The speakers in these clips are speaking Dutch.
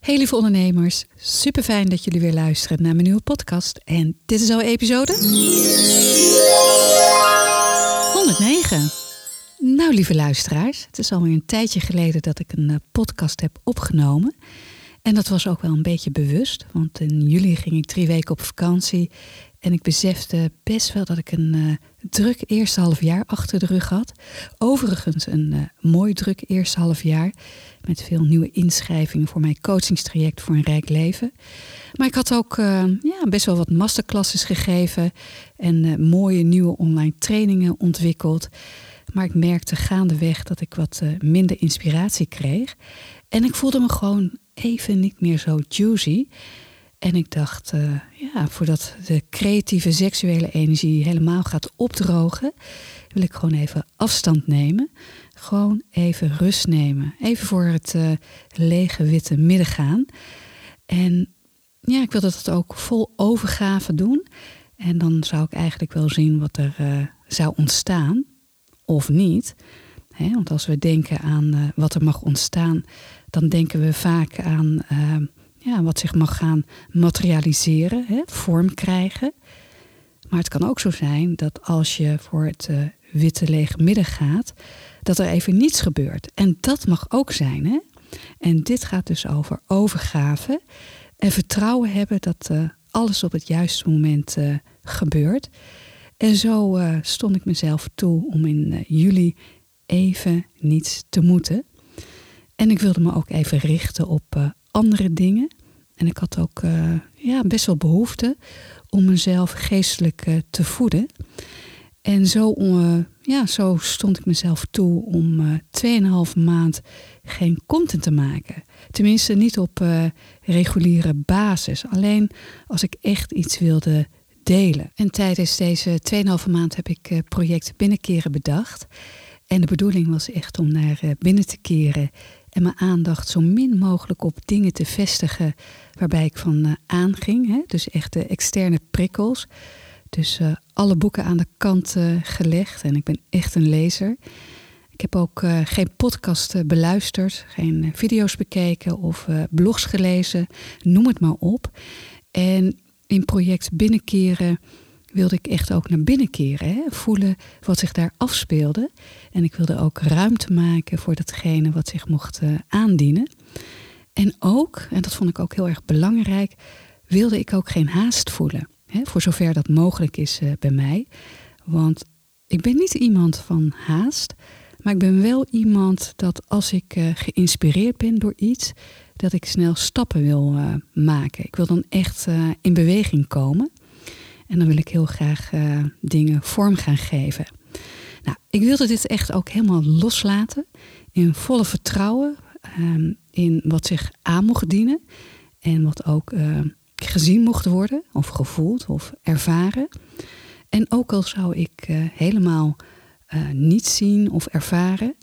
Hey lieve ondernemers, super fijn dat jullie weer luisteren naar mijn nieuwe podcast. En dit is al episode 109. Nou lieve luisteraars, het is alweer een tijdje geleden dat ik een eh, podcast heb opgenomen. En dat was ook wel een beetje bewust, want in juli ging ik drie weken op vakantie. En ik besefte best wel dat ik een eh, druk eerste half jaar achter de rug had. Overigens een eh, mooi druk eerste half jaar. Met veel nieuwe inschrijvingen voor mijn coachingstraject voor een rijk leven. Maar ik had ook eh, ja, best wel wat masterclasses gegeven. En mooie nieuwe online trainingen ontwikkeld. Maar ik merkte gaandeweg dat ik wat minder inspiratie kreeg. En ik voelde me gewoon even niet meer zo juicy. En ik dacht, eh, ja, voordat de creatieve seksuele energie helemaal gaat opdrogen, wil ik gewoon even afstand nemen. Gewoon even rust nemen. Even voor het eh, lege witte midden gaan. En ja, ik wilde dat ook vol overgave doen. En dan zou ik eigenlijk wel zien wat er eh, zou ontstaan. Of niet. Want als we denken aan wat er mag ontstaan, dan denken we vaak aan eh, ja, wat zich mag gaan materialiseren, hè, vorm krijgen. Maar het kan ook zo zijn dat als je voor het eh, witte lege midden gaat, dat er even niets gebeurt. En dat mag ook zijn. Hè? En dit gaat dus over overgave en vertrouwen hebben dat eh, alles op het juiste moment eh, gebeurt. En zo stond ik mezelf toe om in juli even niets te moeten. En ik wilde me ook even richten op andere dingen. En ik had ook eh, ja, best wel behoefte om mezelf geestelijk eh, te voeden. En zo, eh, ja, zo stond ik mezelf toe om eh 2,5 maand geen content te maken. Tenminste, niet op reguliere basis. Alleen als ik echt iets wilde delen. En tijdens deze 2,5 maand heb ik project Binnenkeren bedacht. En de bedoeling was echt om naar binnen te keren en mijn aandacht zo min mogelijk op dingen te vestigen waarbij ik van eh, aanging. Hè? Dus echt de externe prikkels. Dus eh, alle boeken aan de kant eh, gelegd en ik ben echt een lezer. Ik heb ook geen podcast beluisterd, geen video's bekeken of blogs gelezen, noem het maar op. En in project Binnenkeren wilde ik echt ook naar binnen keren. Hè? Voelen wat zich daar afspeelde. En ik wilde ook ruimte maken voor datgene wat zich mocht eh, aandienen. En ook, en dat vond ik ook heel erg belangrijk, wilde ik ook geen haast voelen. Hè? Voor zover dat mogelijk is eh, bij mij. Want ik ben niet iemand van haast. Maar ik ben wel iemand dat als ik eh, geïnspireerd ben door iets, dat ik snel stappen wil maken. Ik wil dan echt in beweging komen. En dan wil ik heel graag eh, dingen vorm gaan geven. Nou, ik wilde dit echt ook helemaal loslaten. In volle vertrouwen. ehm, in wat zich aan mocht dienen. En wat ook eh, gezien mocht worden. Of gevoeld of ervaren. En ook al zou ik eh, helemaal niet zien of ervaren.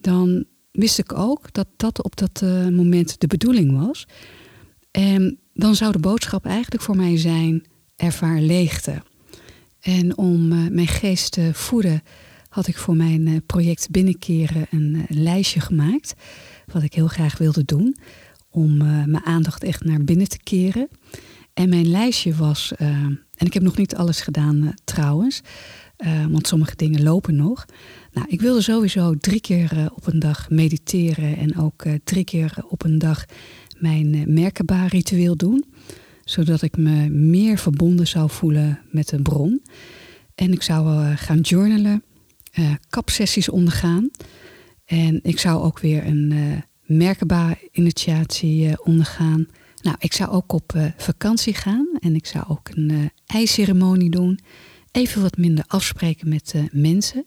Dan wist ik ook dat dat op dat moment de bedoeling was. En dan zou de boodschap eigenlijk voor mij zijn: ervaar leegte. En om eh, mijn geest te voeden, had ik voor mijn eh, project Binnenkeren een eh, lijstje gemaakt. Wat ik heel graag wilde doen. Om mijn aandacht echt naar binnen te keren. En mijn lijstje was, en ik heb nog niet alles gedaan trouwens, want sommige dingen lopen nog. Nou, ik wilde sowieso drie keer op een dag mediteren en ook drie keer op een dag mijn Merkaba ritueel doen. Zodat ik me meer verbonden zou voelen met de bron. En ik zou eh, gaan journalen, eh kapsessies ondergaan. En ik zou ook weer een eh Merkaba-initiatie eh, ondergaan. Nou, ik zou ook op vakantie gaan en ik zou ook een ijsceremonie doen. Even wat minder afspreken met mensen.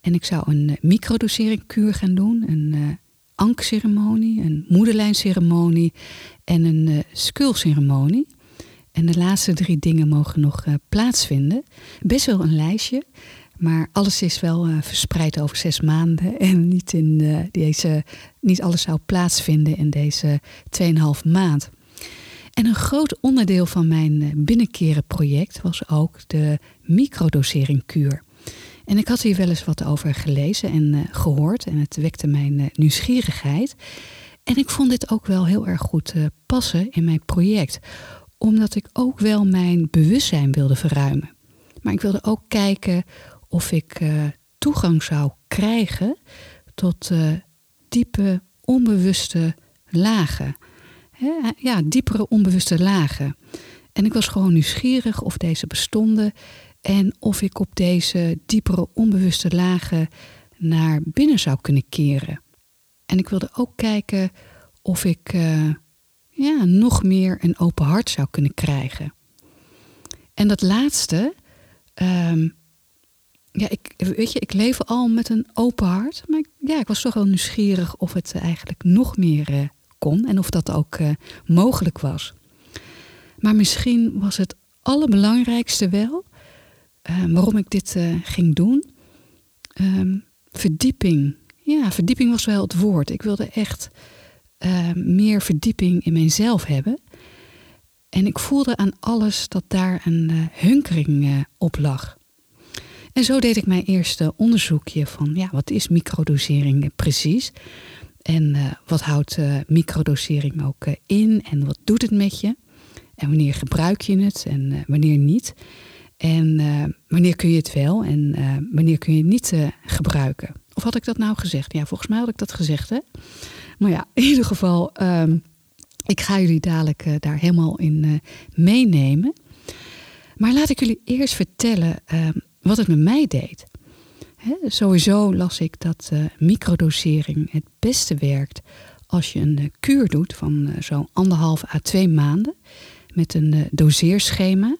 En ik zou een microdosering-kuur gaan doen, een ankceremonie, een moederlijnceremonie en een uh, skulceremonie. En de laatste drie dingen mogen nog eh, plaatsvinden. Best wel een lijstje, maar alles is wel eh, verspreid over zes maanden. En niet, in, eh, deze, niet alles zou plaatsvinden in deze 2,5 maand. En een groot onderdeel van mijn eh, binnenkeren project was ook de microdosering-kuur. En ik had hier wel eens wat over gelezen en gehoord en het wekte mijn nieuwsgierigheid. En ik vond dit ook wel heel erg goed uh, passen in mijn project, omdat ik ook wel mijn bewustzijn wilde verruimen. Maar ik wilde ook kijken of ik toegang zou krijgen tot diepe, onbewuste lagen. Ja, diepere, onbewuste lagen. En ik was gewoon nieuwsgierig of deze bestonden en of ik op deze diepere, onbewuste lagen naar binnen zou kunnen keren. En ik wilde ook kijken of ik uh, ja, nog meer een open hart zou kunnen krijgen. En dat laatste, um, ja, ik, weet je, ik leef al met een open hart. Maar ik, ja, ik was toch wel nieuwsgierig of het eigenlijk nog meer uh, kon en of dat ook uh, mogelijk was. Maar misschien was het allerbelangrijkste wel uh, waarom ik dit ging doen. Ehm, verdieping. Ja, verdieping was wel het woord. Ik wilde echt meer verdieping in mijzelf hebben. En ik voelde aan alles dat daar een hunkering op lag. En zo deed ik mijn eerste onderzoekje van ja, wat is microdosering precies? En wat houdt microdosering ook in en wat doet het met je? En wanneer gebruik je het en wanneer niet? En wanneer kun je het wel en wanneer kun je het niet gebruiken? Of had ik dat nou gezegd? Ja, volgens mij had ik dat gezegd, hè? Maar ja, in ieder geval, ehm, ik ga jullie dadelijk daar helemaal in meenemen. Maar laat ik jullie eerst vertellen ehm, wat het met mij deed. sowieso las ik dat uh, microdosering het beste werkt als je een kuur doet van zo'n anderhalf à twee maanden met een doseerschema.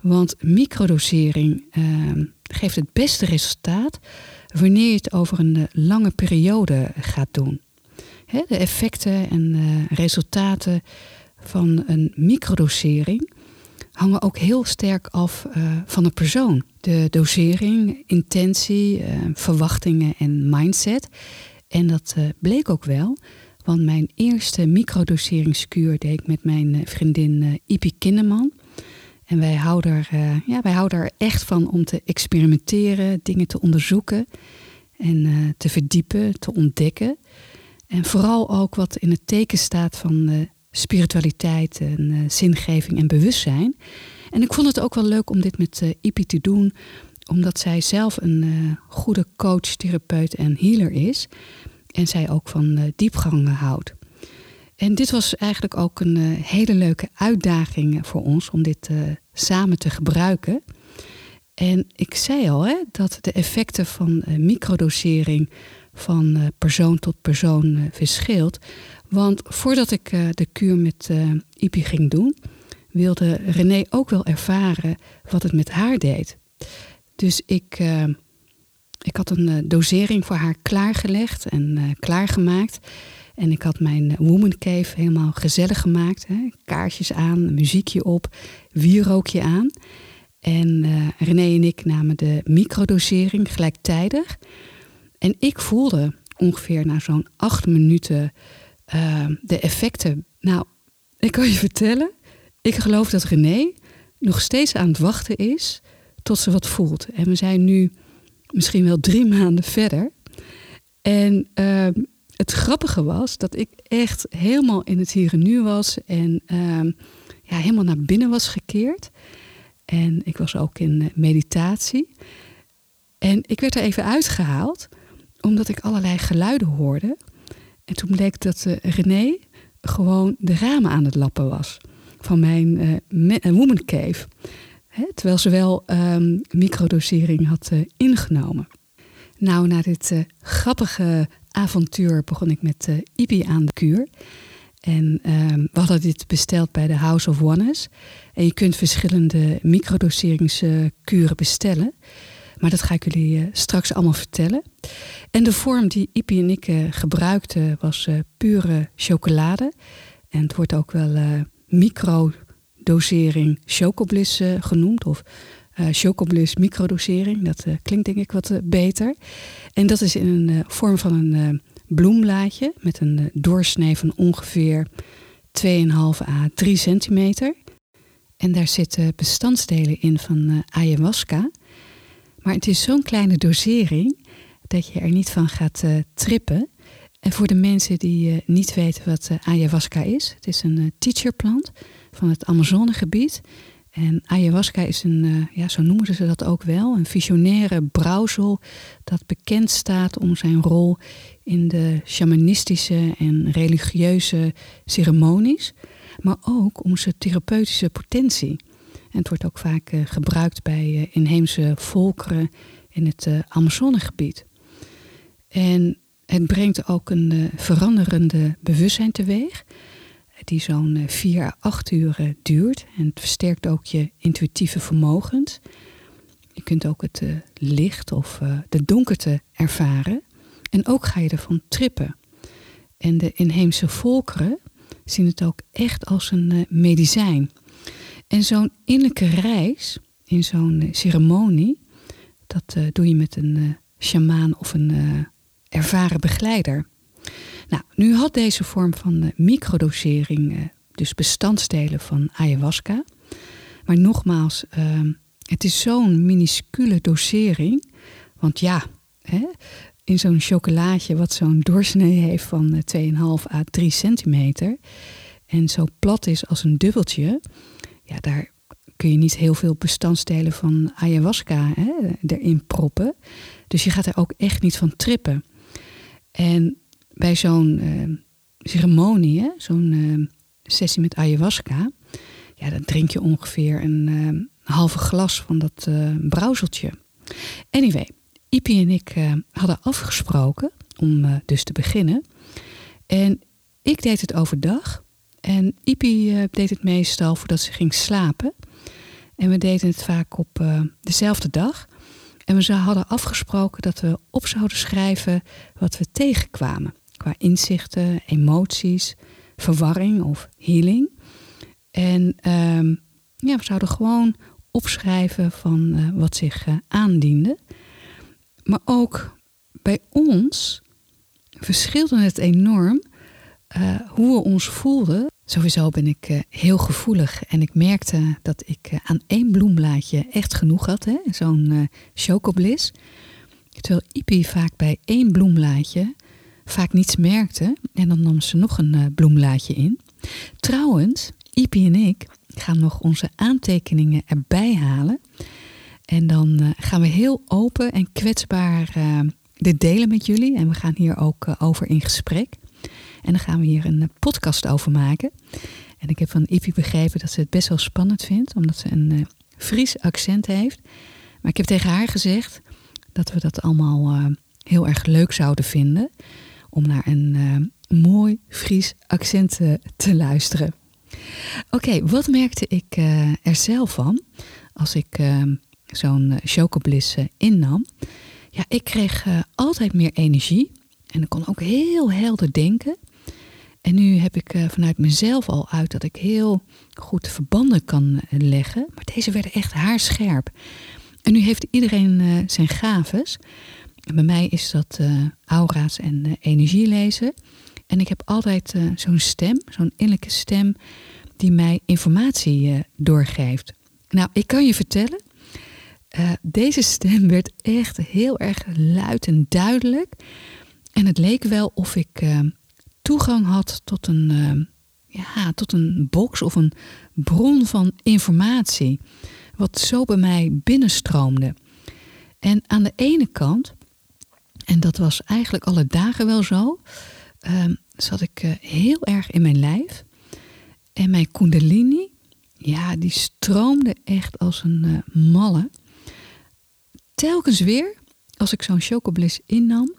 Want microdosering ehm, geeft het beste resultaat wanneer je het over een lange periode gaat doen. de effecten en resultaten van een microdosering hangen ook heel sterk af uh, van de persoon. De dosering, intentie, verwachtingen en mindset. En dat bleek ook wel, want mijn eerste microdoseringskuur deed ik met mijn vriendin Ipi Kinderman. En wij houden, er, ja, wij houden er echt van om te experimenteren, dingen te onderzoeken en te verdiepen, te ontdekken. En vooral ook wat in het teken staat van spiritualiteit en zingeving en bewustzijn. En ik vond het ook wel leuk om dit met Ipi te doen, omdat zij zelf een goede coach, therapeut en healer is. En zij ook van diepgang houdt. En dit was eigenlijk ook een hele leuke uitdaging voor ons om dit samen te gebruiken. En ik zei al hè, dat de effecten van microdosering van persoon tot persoon verschilt. Want voordat ik de kuur met Ipi ging doen, wilde René ook wel ervaren wat het met haar deed. Dus ik, ik had een dosering voor haar klaargelegd en klaargemaakt. En ik had mijn Woman Cave helemaal gezellig gemaakt. Hè? Aan, muziekje op, wierookje aan. En René en ik namen de microdosering gelijktijdig. En ik voelde ongeveer na zo'n acht minuten Ehm, de effecten. Nou, ik kan je vertellen, ik geloof dat René nog steeds aan het wachten is tot ze wat voelt. En we zijn nu misschien wel drie maanden verder. En uh, het grappige was dat ik echt helemaal in het hier en nu was en uh, ja, helemaal naar binnen was gekeerd. En ik was ook in eh, meditatie. En ik werd er even uitgehaald, omdat ik allerlei geluiden hoorde. En toen bleek dat uh, René gewoon de ramen aan het lappen was van mijn uh, woman cave. Hè, terwijl ze wel um, microdosering had ingenomen. Nou, na dit grappige avontuur begon ik met uh, aan de kuur. En um, we hadden dit besteld bij de House of Oneness. En je kunt verschillende microdoseringskuren bestellen. Maar dat ga ik jullie uh, straks allemaal vertellen. En de vorm die Ipi en ik uh, gebruikten was pure chocolade. En het wordt ook wel microdosering chocobliss genoemd. Of chocobliss microdosering. Dat klinkt denk ik wat beter. En dat is in een vorm van een bloemblaadje. Met een doorsnee van ongeveer 2,5 à 3 centimeter. En daar zitten bestandsdelen in van uh, ayahuasca. Maar het is zo'n kleine dosering dat je er niet van gaat uh, trippen. En voor de mensen die uh, niet weten wat ayahuasca is, het is een teacherplant van het Amazonegebied. En ayahuasca is een, ja, zo noemen ze dat ook wel, een visionaire brouwsel dat bekend staat om zijn rol in de shamanistische en religieuze ceremonies, maar ook om zijn therapeutische potentie. En het wordt ook vaak uh, gebruikt bij uh, inheemse volkeren in het Amazonegebied. En het brengt ook een veranderende bewustzijn teweeg, die zo'n 4 à 8 uur duurt. En het versterkt ook je intuïtieve vermogens. Je kunt ook het licht of de donkerte ervaren. En ook ga je ervan trippen. En de inheemse volkeren zien het ook echt als een medicijn. En zo'n innerlijke reis in zo'n ceremonie, dat doe je met een shamaan of een ervaren begeleider. Nou, nu had deze vorm van microdosering dus bestandsdelen van ayahuasca. Maar nogmaals, ehm, het is zo'n minuscule dosering. Want ja, in zo'n chocolaatje wat zo'n doorsnee heeft van 2,5 à 3 centimeter en zo plat is als een dubbeltje, ja, daar kun je niet heel veel bestandsdelen van ayahuasca hè, erin proppen. Dus je gaat er ook echt niet van trippen. En bij zo'n uh, ceremonie, zo'n uh, sessie met ayahuasca, ja, dan drink je ongeveer een uh, halve glas van dat brouwseltje. Anyway, Ipi en ik hadden afgesproken om dus te beginnen. En ik deed het overdag. En Ipi uh, deed het meestal voordat ze ging slapen. En we deden het vaak op dezelfde dag. En we hadden afgesproken dat we op zouden schrijven wat we tegenkwamen. Qua inzichten, emoties, verwarring of healing. En ehm, ja, we zouden gewoon opschrijven van wat zich aandiende. Maar ook bij ons verschilde het enorm uh, hoe we ons voelden. Sowieso ben ik uh, heel gevoelig en ik merkte dat ik uh, aan één bloemblaadje echt genoeg had, zo'n chocobliss. Terwijl Ipi vaak bij één bloemblaadje vaak niets merkte en dan nam ze nog een bloemblaadje in. Trouwens, Ipi en ik gaan nog onze aantekeningen erbij halen. En dan uh, gaan we heel open en kwetsbaar uh, dit delen met jullie. En we gaan hier ook over in gesprek. En dan gaan we hier een podcast over maken. En ik heb van Ipi begrepen dat ze het best wel spannend vindt, omdat ze een Fries accent heeft. Maar ik heb tegen haar gezegd dat we dat allemaal heel erg leuk zouden vinden. Om naar een mooi Fries accent te luisteren. Oké, wat merkte ik er zelf van als ik zo'n uh, chocobliss uh, innam. Ja, ik kreeg altijd meer energie. En ik kon ook heel helder denken. En nu heb ik vanuit mezelf al uit dat ik heel goed verbanden kan leggen. Maar deze werden echt haarscherp. En nu heeft iedereen zijn gaves. Bij mij is dat aura's en energielezen. En ik heb altijd zo'n stem, zo'n innerlijke stem, die mij informatie doorgeeft. Nou, ik kan je vertellen, uh, deze stem werd echt heel erg luid en duidelijk. En het leek wel of ik uh, toegang had tot een, uh, ja, tot een box of een bron van informatie. Wat zo bij mij binnenstroomde. En aan de ene kant, en dat was eigenlijk alle dagen wel zo, ehm, zat ik heel erg in mijn lijf. En mijn kundalini, ja, die stroomde echt als een malle telkens weer, als ik zo'n chocobliss innam,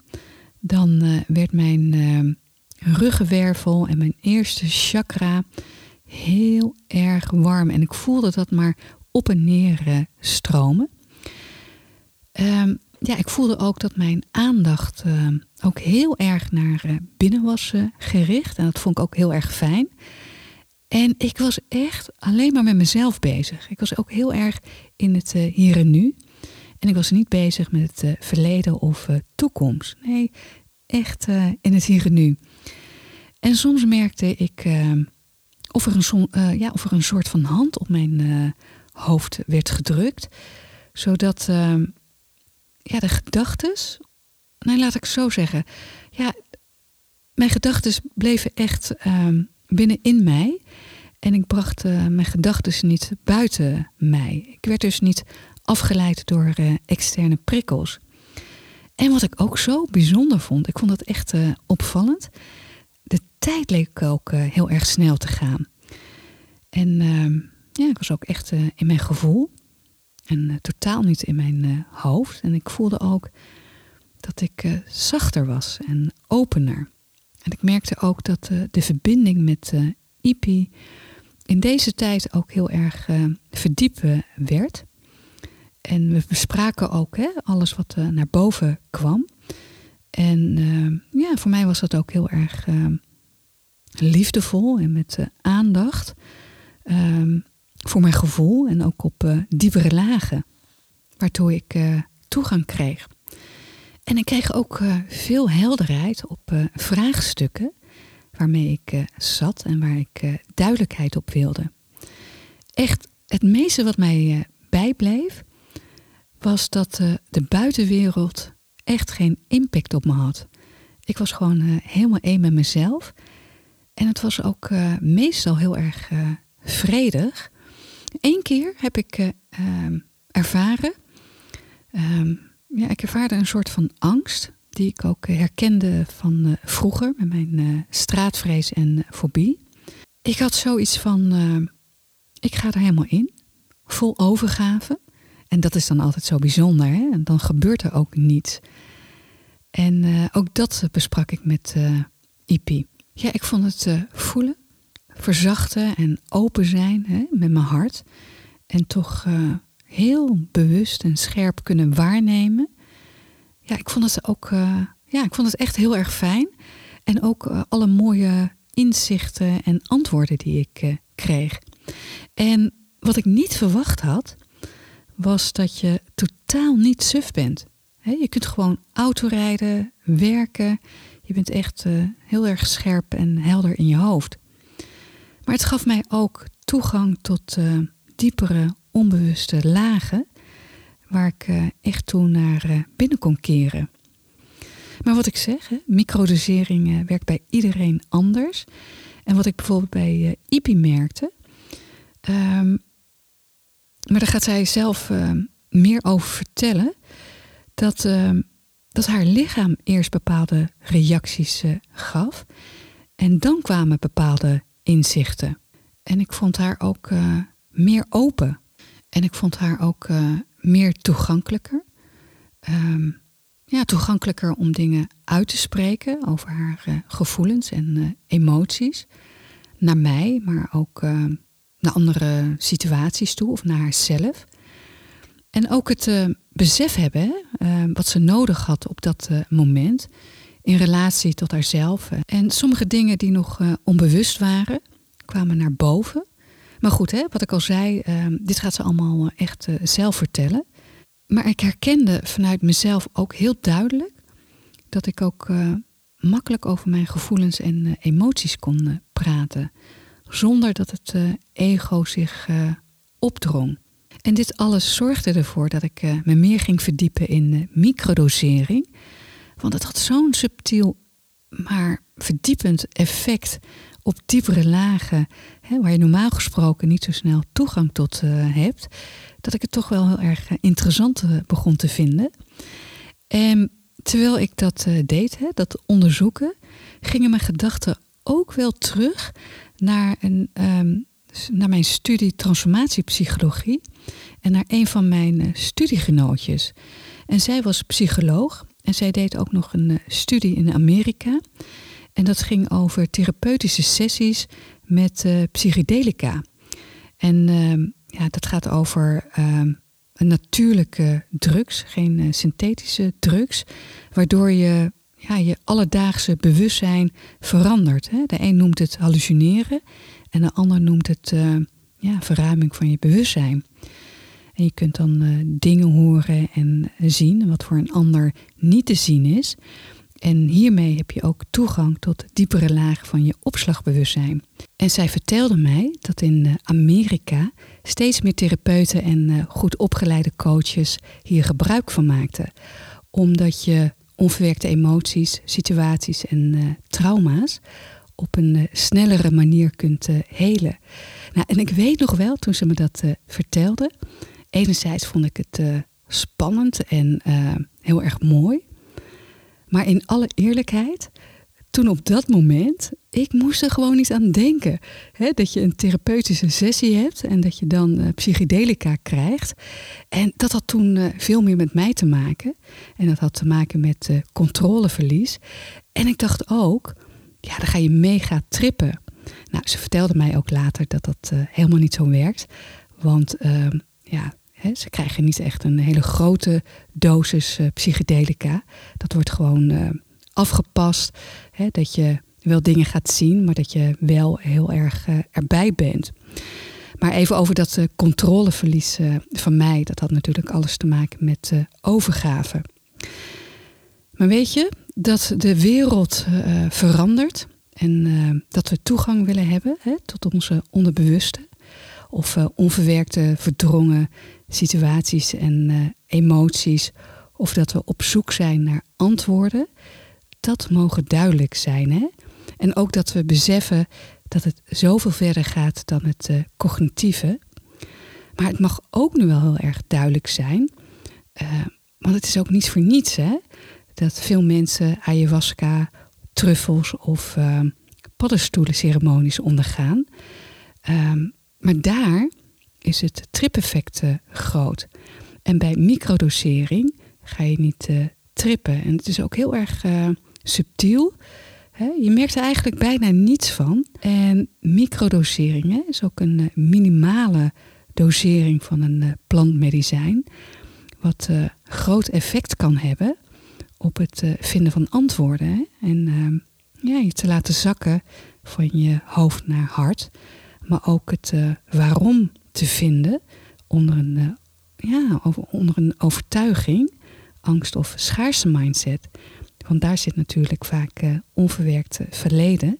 dan uh, werd mijn uh, ruggenwervel en mijn eerste chakra heel erg warm. En ik voelde dat maar op en neer stromen. Ja, ik voelde ook dat mijn aandacht ook heel erg naar binnen was gericht. En dat vond ik ook heel erg fijn. En ik was echt alleen maar met mezelf bezig. Ik was ook heel erg in het hier en nu. En ik was niet bezig met het verleden of toekomst. Nee, echt in het hier en nu. En soms merkte ik of, er een eh, ja, of er een soort van hand op mijn eh, hoofd werd gedrukt. Zodat ehm, ja, de gedachtes, nee, laat ik het zo zeggen. Ja, mijn gedachten bleven echt ehm, binnenin mij. En ik bracht eh, mijn gedachten niet buiten mij. Ik werd dus niet afgeleid door eh, externe prikkels. En wat ik ook zo bijzonder vond, ik vond het echt eh, opvallend. De tijd leek ook heel erg snel te gaan. En ehm, ja, ik was ook echt in mijn gevoel. En eh, totaal niet in mijn eh, hoofd. En ik voelde ook dat ik eh, zachter was en opener. En ik merkte ook dat de verbinding met Ipi in deze tijd ook heel erg verdiepen werd. En we bespraken ook hè, alles wat naar boven kwam. En ja, voor mij was dat ook heel erg liefdevol en met aandacht ehm, voor mijn gevoel en ook op eh, diepere lagen, waardoor ik eh, toegang kreeg. En ik kreeg ook eh, veel helderheid op vraagstukken waarmee ik zat en waar ik duidelijkheid op wilde. Echt, het meeste wat mij bijbleef, was dat de buitenwereld echt geen impact op me had. Ik was gewoon helemaal één met mezelf. En het was ook meestal heel erg vredig. Eén keer heb ik eh, ehm, ervaren. ehm, ja, ik ervaarde een soort van angst. Die ik ook herkende van eh, vroeger met mijn eh, straatvrees en fobie. Ik had zoiets van: eh, ik ga er helemaal in. Vol overgave. En dat is dan altijd zo bijzonder. Hè? En dan gebeurt er ook niets. En ook dat besprak ik met Ipi. Ja, ik vond het voelen, verzachten en open zijn hè, met mijn hart. En toch eh, heel bewust en scherp kunnen waarnemen. Ja, ik vond het ook, eh, ja, ik vond het echt heel erg fijn. En ook eh, alle mooie inzichten en antwoorden die ik kreeg. En wat ik niet verwacht had, was dat je totaal niet suf bent. Je kunt gewoon autorijden, werken. Je bent echt heel erg scherp en helder in je hoofd. Maar het gaf mij ook toegang tot eh, diepere, onbewuste lagen, waar ik eh, echt toen naar eh, binnen kon keren. Maar wat ik zeg, hè, microdosering werkt bij iedereen anders. En wat ik bijvoorbeeld bij Ipi merkte, ehm, maar daar gaat zij zelf meer over vertellen, dat, ehm, dat haar lichaam eerst bepaalde reacties gaf. En dan kwamen bepaalde inzichten. En ik vond haar ook eh, meer open. En ik vond haar ook eh, meer toegankelijker. Ehm, ja, toegankelijker om dingen uit te spreken over haar eh, gevoelens en emoties. Naar mij, maar ook naar andere situaties toe of naar haarzelf. En ook het besef hebben wat ze nodig had op dat moment in relatie tot haarzelf. En sommige dingen die nog eh, onbewust waren, kwamen naar boven. Maar goed, hè, wat ik al zei, eh, dit gaat ze allemaal eh, echt eh, zelf vertellen. Maar ik herkende vanuit mezelf ook heel duidelijk dat ik ook makkelijk over mijn gevoelens en emoties kon praten. Zonder dat het ego zich opdrong. En dit alles zorgde ervoor dat ik me meer ging verdiepen in microdosering. Want het had zo'n subtiel, maar verdiepend effect op diepere lagen, hè, waar je normaal gesproken niet zo snel toegang tot eh, hebt, dat ik het toch wel heel erg eh, interessant eh, begon te vinden. En terwijl ik dat deed, hè, dat onderzoeken, gingen mijn gedachten ook wel terug naar, een, ehm, naar mijn studie transformatiepsychologie en naar een van mijn studiegenootjes. En zij was psycholoog en zij deed ook nog een eh, studie in Amerika. En dat ging over therapeutische sessies met eh, psychedelica. En ehm, ja, dat gaat over ehm, een natuurlijke drugs, geen eh, synthetische drugs, waardoor je ja, je alledaagse bewustzijn verandert. Hè? De een noemt het hallucineren en de ander noemt het ja, verruiming van je bewustzijn. En je kunt dan eh, dingen horen en zien, wat voor een ander niet te zien is. En hiermee heb je ook toegang tot diepere lagen van je opslagbewustzijn. En zij vertelde mij dat in eh, Amerika steeds meer therapeuten en eh, goed opgeleide coaches hier gebruik van maakten. Omdat je onverwerkte emoties, situaties en trauma's op een snellere manier kunt helen. Nou, en ik weet nog wel, toen ze me dat vertelde, enerzijds vond ik het spannend en heel erg mooi. Maar in alle eerlijkheid, toen op dat moment, ik moest er gewoon niet aan denken. Dat je een therapeutische sessie hebt en dat je dan uh, psychedelica krijgt. En dat had toen veel meer met mij te maken. En dat had te maken met controleverlies. En ik dacht ook, ja, dan ga je mega trippen. Nou, ze vertelde mij ook later dat dat helemaal niet zo werkt. Want ehm, ze krijgen niet echt een hele grote dosis uh, psychedelica. Dat wordt gewoon uh, afgepast. dat je wel dingen gaat zien, maar dat je wel heel erg uh, erbij bent. Maar even over dat controleverlies van mij. Dat had natuurlijk alles te maken met overgave. Maar weet je dat de wereld verandert en dat we toegang willen hebben tot onze onderbewuste of onverwerkte, verdrongen situaties en uh, emoties, of dat we op zoek zijn naar antwoorden, dat mogen duidelijk zijn. Hè? En ook dat we beseffen dat het zoveel verder gaat dan het uh, cognitieve. Maar het mag ook nu wel heel erg duidelijk zijn, uh, want het is ook niet voor niets hè, dat veel mensen ayahuasca, truffels of uh, paddenstoelenceremonies ondergaan. Um, maar daar is het tripeffect groot. En bij microdosering ga je niet uh, trippen. En het is ook heel erg uh, subtiel. Je merkt er eigenlijk bijna niets van. En microdosering hè, is ook een minimale dosering van een plantmedicijn. Wat groot effect kan hebben op het vinden van antwoorden. Hè? En ja, je te laten zakken van je hoofd naar hart. Maar ook het waarom te vinden onder een, uh, ja, onder een overtuiging, angst of schaarse mindset. Want daar zit natuurlijk vaak uh, onverwerkt verleden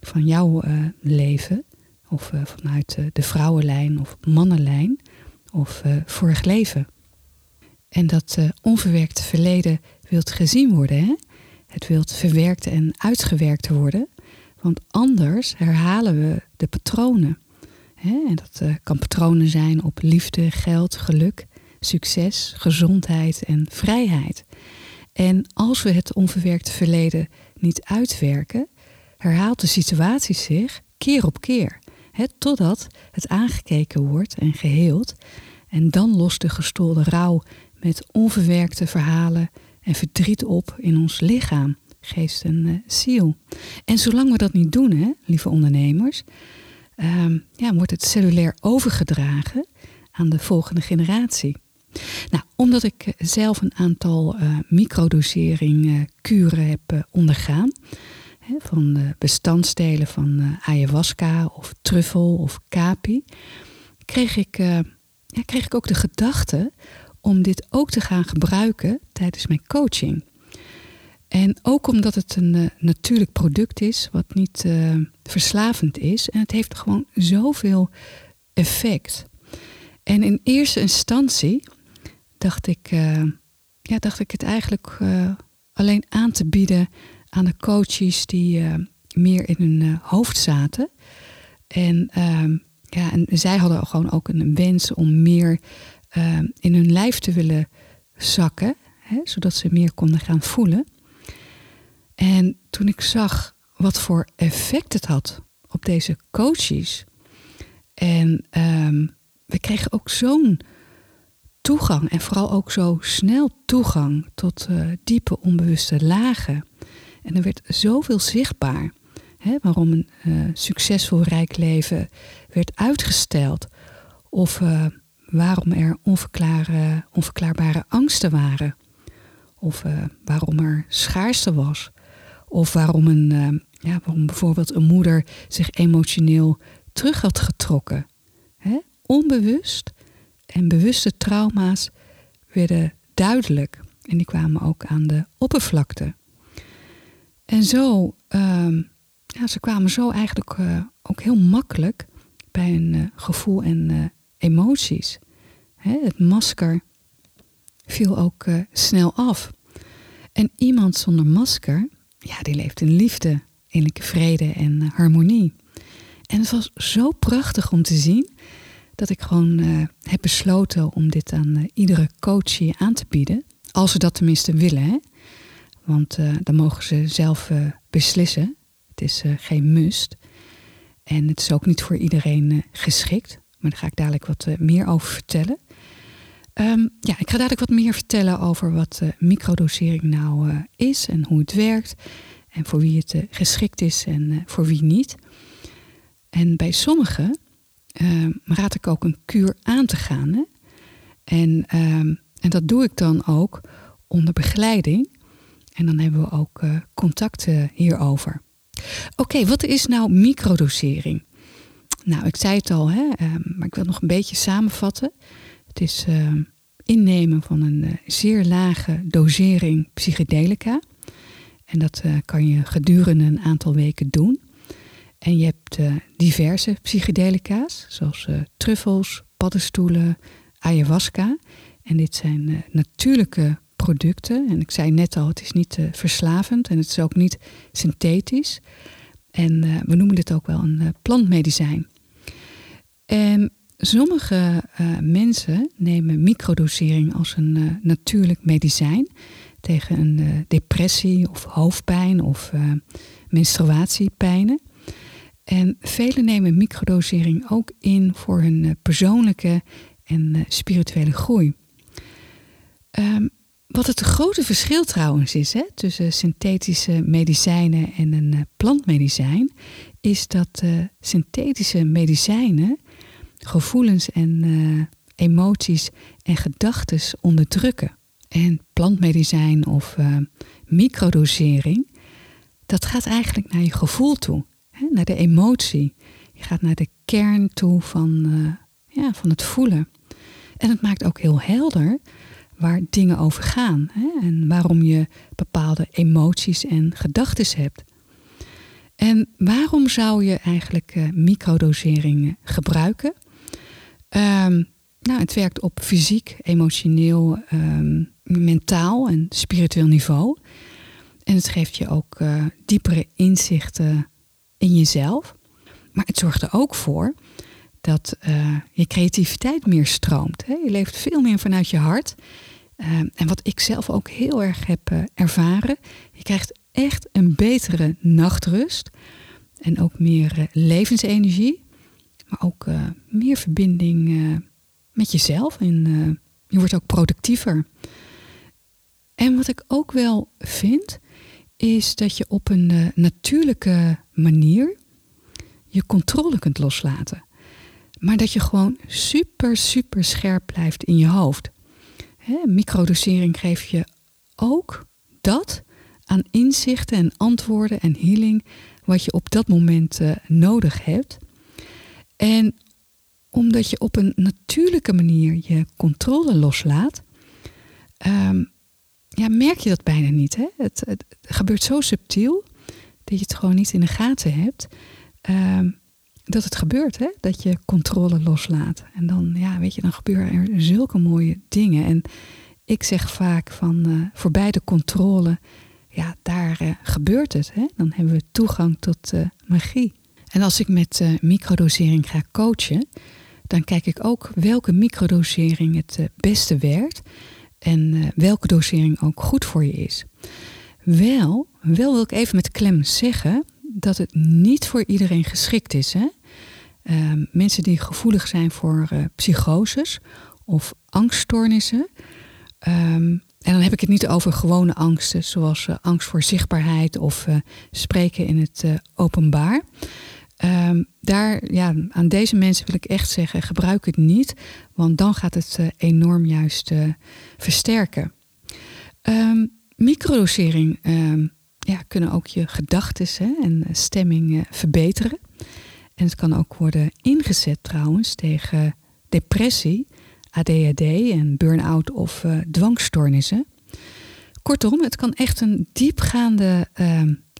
van jouw uh, leven. Of vanuit de vrouwenlijn of mannenlijn of vorig leven. En dat onverwerkte verleden wilt gezien worden. Hè? Het wilt verwerkt en uitgewerkt worden. Want anders herhalen we de patronen. En dat uh, kan patronen zijn op liefde, geld, geluk, succes, gezondheid en vrijheid. En als we het onverwerkte verleden niet uitwerken, herhaalt de situatie zich keer op keer. Totdat het aangekeken wordt en geheeld. En dan lost de gestolde rouw met onverwerkte verhalen en verdriet op in ons lichaam, geest en uh, ziel. En zolang we dat niet doen, hè, lieve ondernemers, Ehm, ja, wordt het cellulair overgedragen aan de volgende generatie. Nou, omdat ik eh, zelf een aantal uh, microdosering uh, kuren heb ondergaan, hè, van bestanddelen van ayahuasca of truffel of kapi, kreeg ik, ja, kreeg ik ook de gedachte om dit ook te gaan gebruiken tijdens mijn coaching. En ook omdat het een uh, natuurlijk product is, wat niet uh, verslavend is. En het heeft gewoon zoveel effect. En in eerste instantie dacht ik, uh, ja, dacht ik het eigenlijk alleen aan te bieden aan de coaches die meer in hun hoofd zaten. En, ehm, ja, en zij hadden gewoon ook een wens om meer in hun lijf te willen zakken, hè, zodat ze meer konden gaan voelen. En toen ik zag wat voor effect het had op deze coaches. En um, we kregen ook zo'n toegang en vooral ook zo snel toegang tot uh, diepe onbewuste lagen. En er werd zoveel zichtbaar hè, waarom een uh, succesvol rijk leven werd uitgesteld. Of uh, waarom er onverklaarbare angsten waren. Of waarom er schaarste was. Of waarom, een, uh, ja, waarom bijvoorbeeld een moeder zich emotioneel terug had getrokken. Hè? Onbewust en bewuste trauma's werden duidelijk en die kwamen ook aan de oppervlakte. En zo, ehm, ja, ze kwamen zo eigenlijk eh, ook heel makkelijk bij een eh, gevoel en eh, emoties. Hè, het masker viel ook eh, snel af. En iemand zonder masker, ja, die leeft in liefde, innerlijke vrede en eh, harmonie. En het was zo prachtig om te zien dat ik gewoon eh, heb besloten om dit aan eh, iedere coach hier aan te bieden. Als ze dat tenminste willen, hè. Want eh, dan mogen ze zelf beslissen. Het is geen must. En het is ook niet voor iedereen geschikt. Maar daar ga ik dadelijk wat meer over vertellen. Ehm, ja, ik ga dadelijk wat meer vertellen over wat eh, microdosering nou eh, is en hoe het werkt. En voor wie het eh, geschikt is en eh, voor wie niet. En bij sommigen ehm, raad ik ook een kuur aan te gaan. Hè? En, ehm, en dat doe ik dan ook onder begeleiding. En dan hebben we ook contacten hierover. Oké, wat is nou microdosering? Nou, ik zei het al, hè, maar ik wil nog een beetje samenvatten. Het is ehm, innemen van een eh, zeer lage dosering psychedelica. En dat eh, kan je gedurende een aantal weken doen. En je hebt eh, diverse psychedelica's, zoals truffels, paddenstoelen, ayahuasca. En dit zijn natuurlijke producten. En ik zei net al, het is niet verslavend en het is ook niet synthetisch. En we noemen dit ook wel een plantmedicijn. En sommige eh, mensen nemen microdosering als een eh, natuurlijk medicijn tegen een eh, depressie of hoofdpijn of menstruatiepijnen. En velen nemen microdosering ook in voor hun persoonlijke en spirituele groei. Ehm, wat het grote verschil trouwens is hè, tussen synthetische medicijnen en een plantmedicijn, is dat synthetische medicijnen gevoelens en eh, emoties en gedachten onderdrukken. En plantmedicijn of eh, microdosering, dat gaat eigenlijk naar je gevoel toe, hè, naar de emotie. Je gaat naar de kern toe van, eh, ja, van het voelen. En het maakt ook heel helder waar dingen over gaan hè, en waarom je bepaalde emoties en gedachten hebt. En waarom zou je eigenlijk microdosering gebruiken? Ehm, nou, het werkt op fysiek, emotioneel, ehm, mentaal en spiritueel niveau. En het geeft je ook eh, diepere inzichten in jezelf. Maar het zorgt er ook voor dat eh, je creativiteit meer stroomt. Hè? Je leeft veel meer vanuit je hart. Ehm, en wat ik zelf ook heel erg heb eh, ervaren, je krijgt echt een betere nachtrust. En ook meer levensenergie. Maar ook eh, meer verbinding eh, met jezelf. En eh, je wordt ook productiever. En wat ik ook wel vind, is dat je op een natuurlijke manier je controle kunt loslaten. Maar dat je gewoon super, super scherp blijft in je hoofd. Hè, microdosering geeft je ook dat aan inzichten en antwoorden en healing wat je op dat moment nodig hebt. En omdat je op een natuurlijke manier je controle loslaat, ehm, ja, merk je dat bijna niet. Hè? Het, gebeurt zo subtiel dat je het gewoon niet in de gaten hebt. ehm, dat het gebeurt, hè? dat je controle loslaat. En dan, ja, weet je, dan gebeuren er zulke mooie dingen. En ik zeg vaak van eh, voorbij de controle, ja, daar eh, gebeurt het. Hè? Dan hebben we toegang tot eh, magie. En als ik met eh, microdosering ga coachen, dan kijk ik ook welke microdosering het eh, beste werkt en eh, welke dosering ook goed voor je is. Wel, wel wil ik even met klem zeggen dat het niet voor iedereen geschikt is. Hè? Ehm, mensen die gevoelig zijn voor psychoses of angststoornissen. Ehm, en dan heb ik het niet over gewone angsten, zoals angst voor zichtbaarheid of spreken in het openbaar. Ehm, daar, ja, aan deze mensen wil ik echt zeggen, gebruik het niet, want dan gaat het eh, enorm juist eh, versterken. Ehm, microdosering ehm, ja, kunnen ook je gedachten en eh, stemming verbeteren. En het kan ook worden ingezet trouwens tegen depressie, ADHD en burn-out of dwangstoornissen. Kortom, het kan echt een diepgaande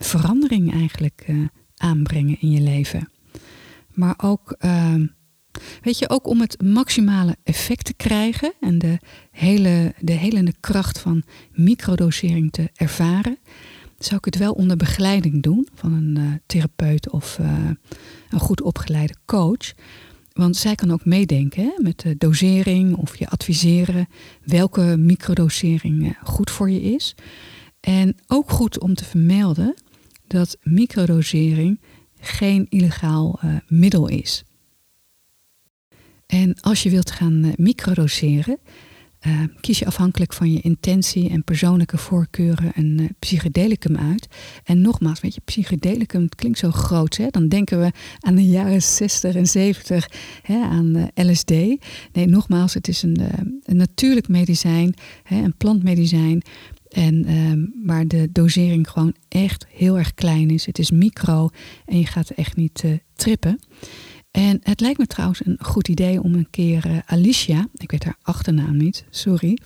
verandering eigenlijk eh, aanbrengen in je leven. Maar ook, ehm, weet je, ook om het maximale effect te krijgen en de hele, de helende kracht van microdosering te ervaren, zou ik het wel onder begeleiding doen van een uh, therapeut of uh, een goed opgeleide coach. Want zij kan ook meedenken hè, met de dosering of je adviseren welke microdosering goed voor je is. En ook goed om te vermelden dat microdosering geen illegaal uh, middel is. En als je wilt gaan uh, microdoseren, uh, kies je afhankelijk van je intentie en persoonlijke voorkeuren een psychedelicum uit. En nogmaals, weet je, psychedelicum klinkt zo groot. Hè? Dan denken we aan de jaren 60 en 70 hè, aan LSD. Nee, nogmaals, het is een, een natuurlijk medicijn, hè, een plantmedicijn en um, waar de dosering gewoon echt heel erg klein is. Het is micro en je gaat echt niet uh, trippen. En het lijkt me trouwens een goed idee om een keer uh, Alicia, ik weet haar achternaam niet, sorry,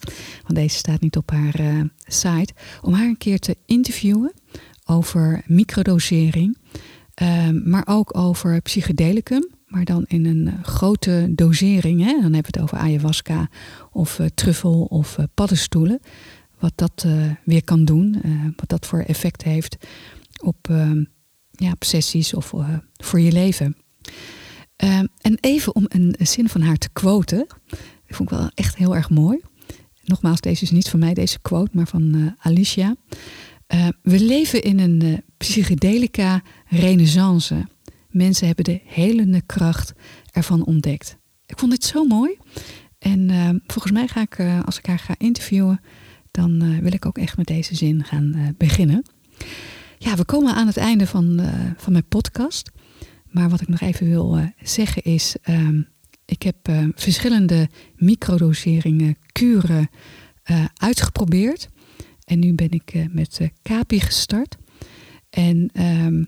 want deze staat niet op haar uh, site, om haar een keer te interviewen over microdosering, ehm, maar ook over psychedelicum, maar dan in een grote dosering. Hè? Dan hebben we het over ayahuasca of truffel of paddenstoelen wat dat uh, weer kan doen, uh, wat dat voor effect heeft op, uh, ja, op sessies of voor je leven. en even om een, zin van haar te quoten, dat vond ik wel echt heel erg mooi. Nogmaals, deze is niet van mij, deze quote, maar van Alicia. we leven in een psychedelica renaissance. Mensen hebben de helende kracht ervan ontdekt. Ik vond dit zo mooi. En volgens mij ga ik, als ik haar ga interviewen, dan uh, wil ik ook echt met deze zin gaan uh, beginnen. Ja, we komen aan het einde van, uh, van mijn podcast. Maar wat ik nog even wil zeggen is, ehm, ik heb verschillende microdoseringen, kuren uitgeprobeerd. En nu ben ik met Kapi gestart. En um,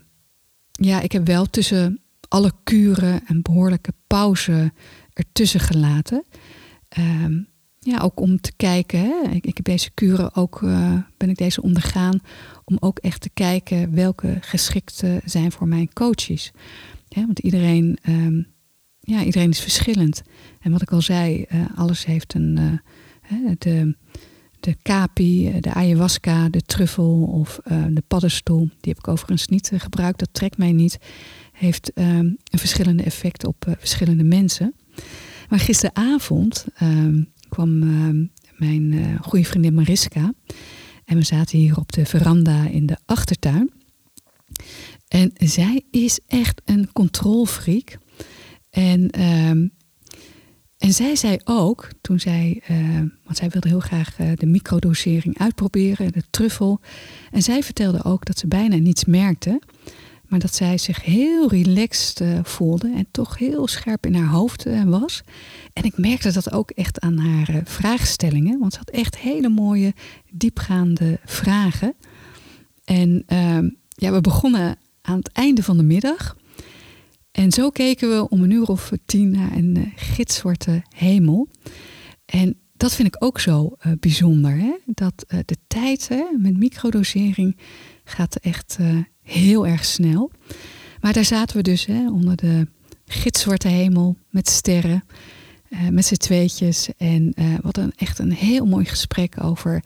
ja, ik heb wel tussen alle kuren een behoorlijke pauze ertussen gelaten. Um, ja, ook om te kijken. Hè. Ik, heb deze kuren ook, uh, ben ik deze ondergaan. Om ook echt te kijken welke geschikt zijn voor mijn coaches. Want iedereen, um, ja, iedereen is verschillend. En wat ik al zei, uh, alles heeft een. Uh, de, de kapi, de ayahuasca, de truffel of de paddenstoel. Die heb ik overigens niet gebruikt. Dat trekt mij niet. Heeft um, een verschillende effect op verschillende mensen. Maar gisteravond. Um, kwam uh, mijn uh, goede vriendin Mariska. En we zaten hier op de veranda in de achtertuin. En zij is echt een controlfreak. En, uh, en zij zei ook, toen zij, uh, want zij wilde heel graag uh, de microdosering uitproberen, de truffel. En zij vertelde ook dat ze bijna niets merkte. Maar dat zij zich heel relaxed uh, voelde en toch heel scherp in haar hoofd uh, was. En ik merkte dat ook echt aan haar uh, vraagstellingen. Want ze had echt hele mooie, diepgaande vragen. En ehm, ja, we begonnen aan het einde van de middag. En zo keken we om een uur of tien naar een gitzwarte hemel. En dat vind ik ook zo bijzonder. Hè? Dat de tijd hè, met microdosering gaat echt heel erg snel. Maar daar zaten we dus hè, onder de gitzwarte hemel met sterren, uh, met z'n tweetjes. En uh, wat een echt een heel mooi gesprek over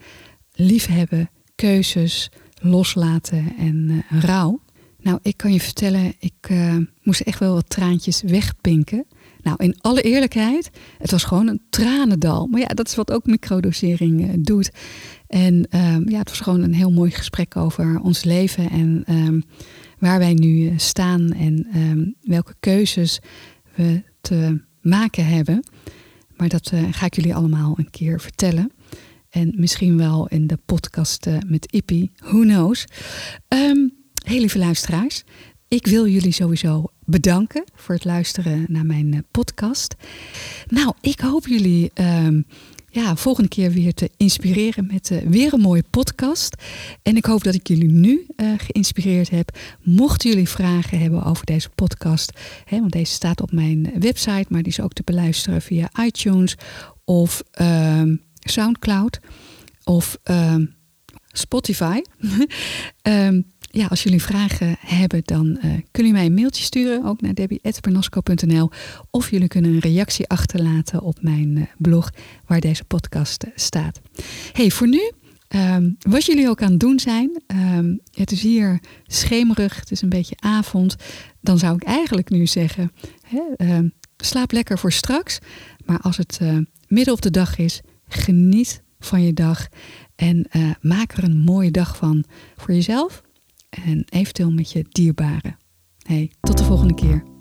liefhebben, keuzes, loslaten en rouw. Nou, ik kan je vertellen, ik moest echt wel wat traantjes wegpinken. Nou, in alle eerlijkheid, het was gewoon een tranendal. Maar ja, dat is wat ook microdosering doet. En um, ja, het was gewoon een heel mooi gesprek over ons leven en um, waar wij nu eh, staan en um, welke keuzes we te maken hebben. Maar dat uh, ga ik jullie allemaal een keer vertellen. En misschien wel in de podcast met Ippie, who knows. heel lieve luisteraars, ik wil jullie sowieso bedanken voor het luisteren naar mijn podcast. Nou, ik hoop jullie ja, volgende keer weer te inspireren met uh, weer een mooie podcast. En ik hoop dat ik jullie nu uh, geïnspireerd heb. Mochten jullie vragen hebben over deze podcast, hè, want deze staat op mijn website, maar die is ook te beluisteren via iTunes of uh, Soundcloud of ehm, Spotify. ja, als jullie vragen hebben, dan uh, kunnen jullie mij een mailtje sturen, ook naar debbie.pernosco.nl. Of jullie kunnen een reactie achterlaten op mijn uh, blog, waar deze podcast staat. hey, voor nu Um, wat jullie ook aan het doen zijn, um, het is hier schemerig, het is een beetje avond. Dan zou ik eigenlijk nu zeggen, hè, um, slaap lekker voor straks. Maar als het uh, midden op de dag is, geniet van je dag. En maak er een mooie dag van voor jezelf en eventueel met je dierbaren. Hey, tot de volgende keer.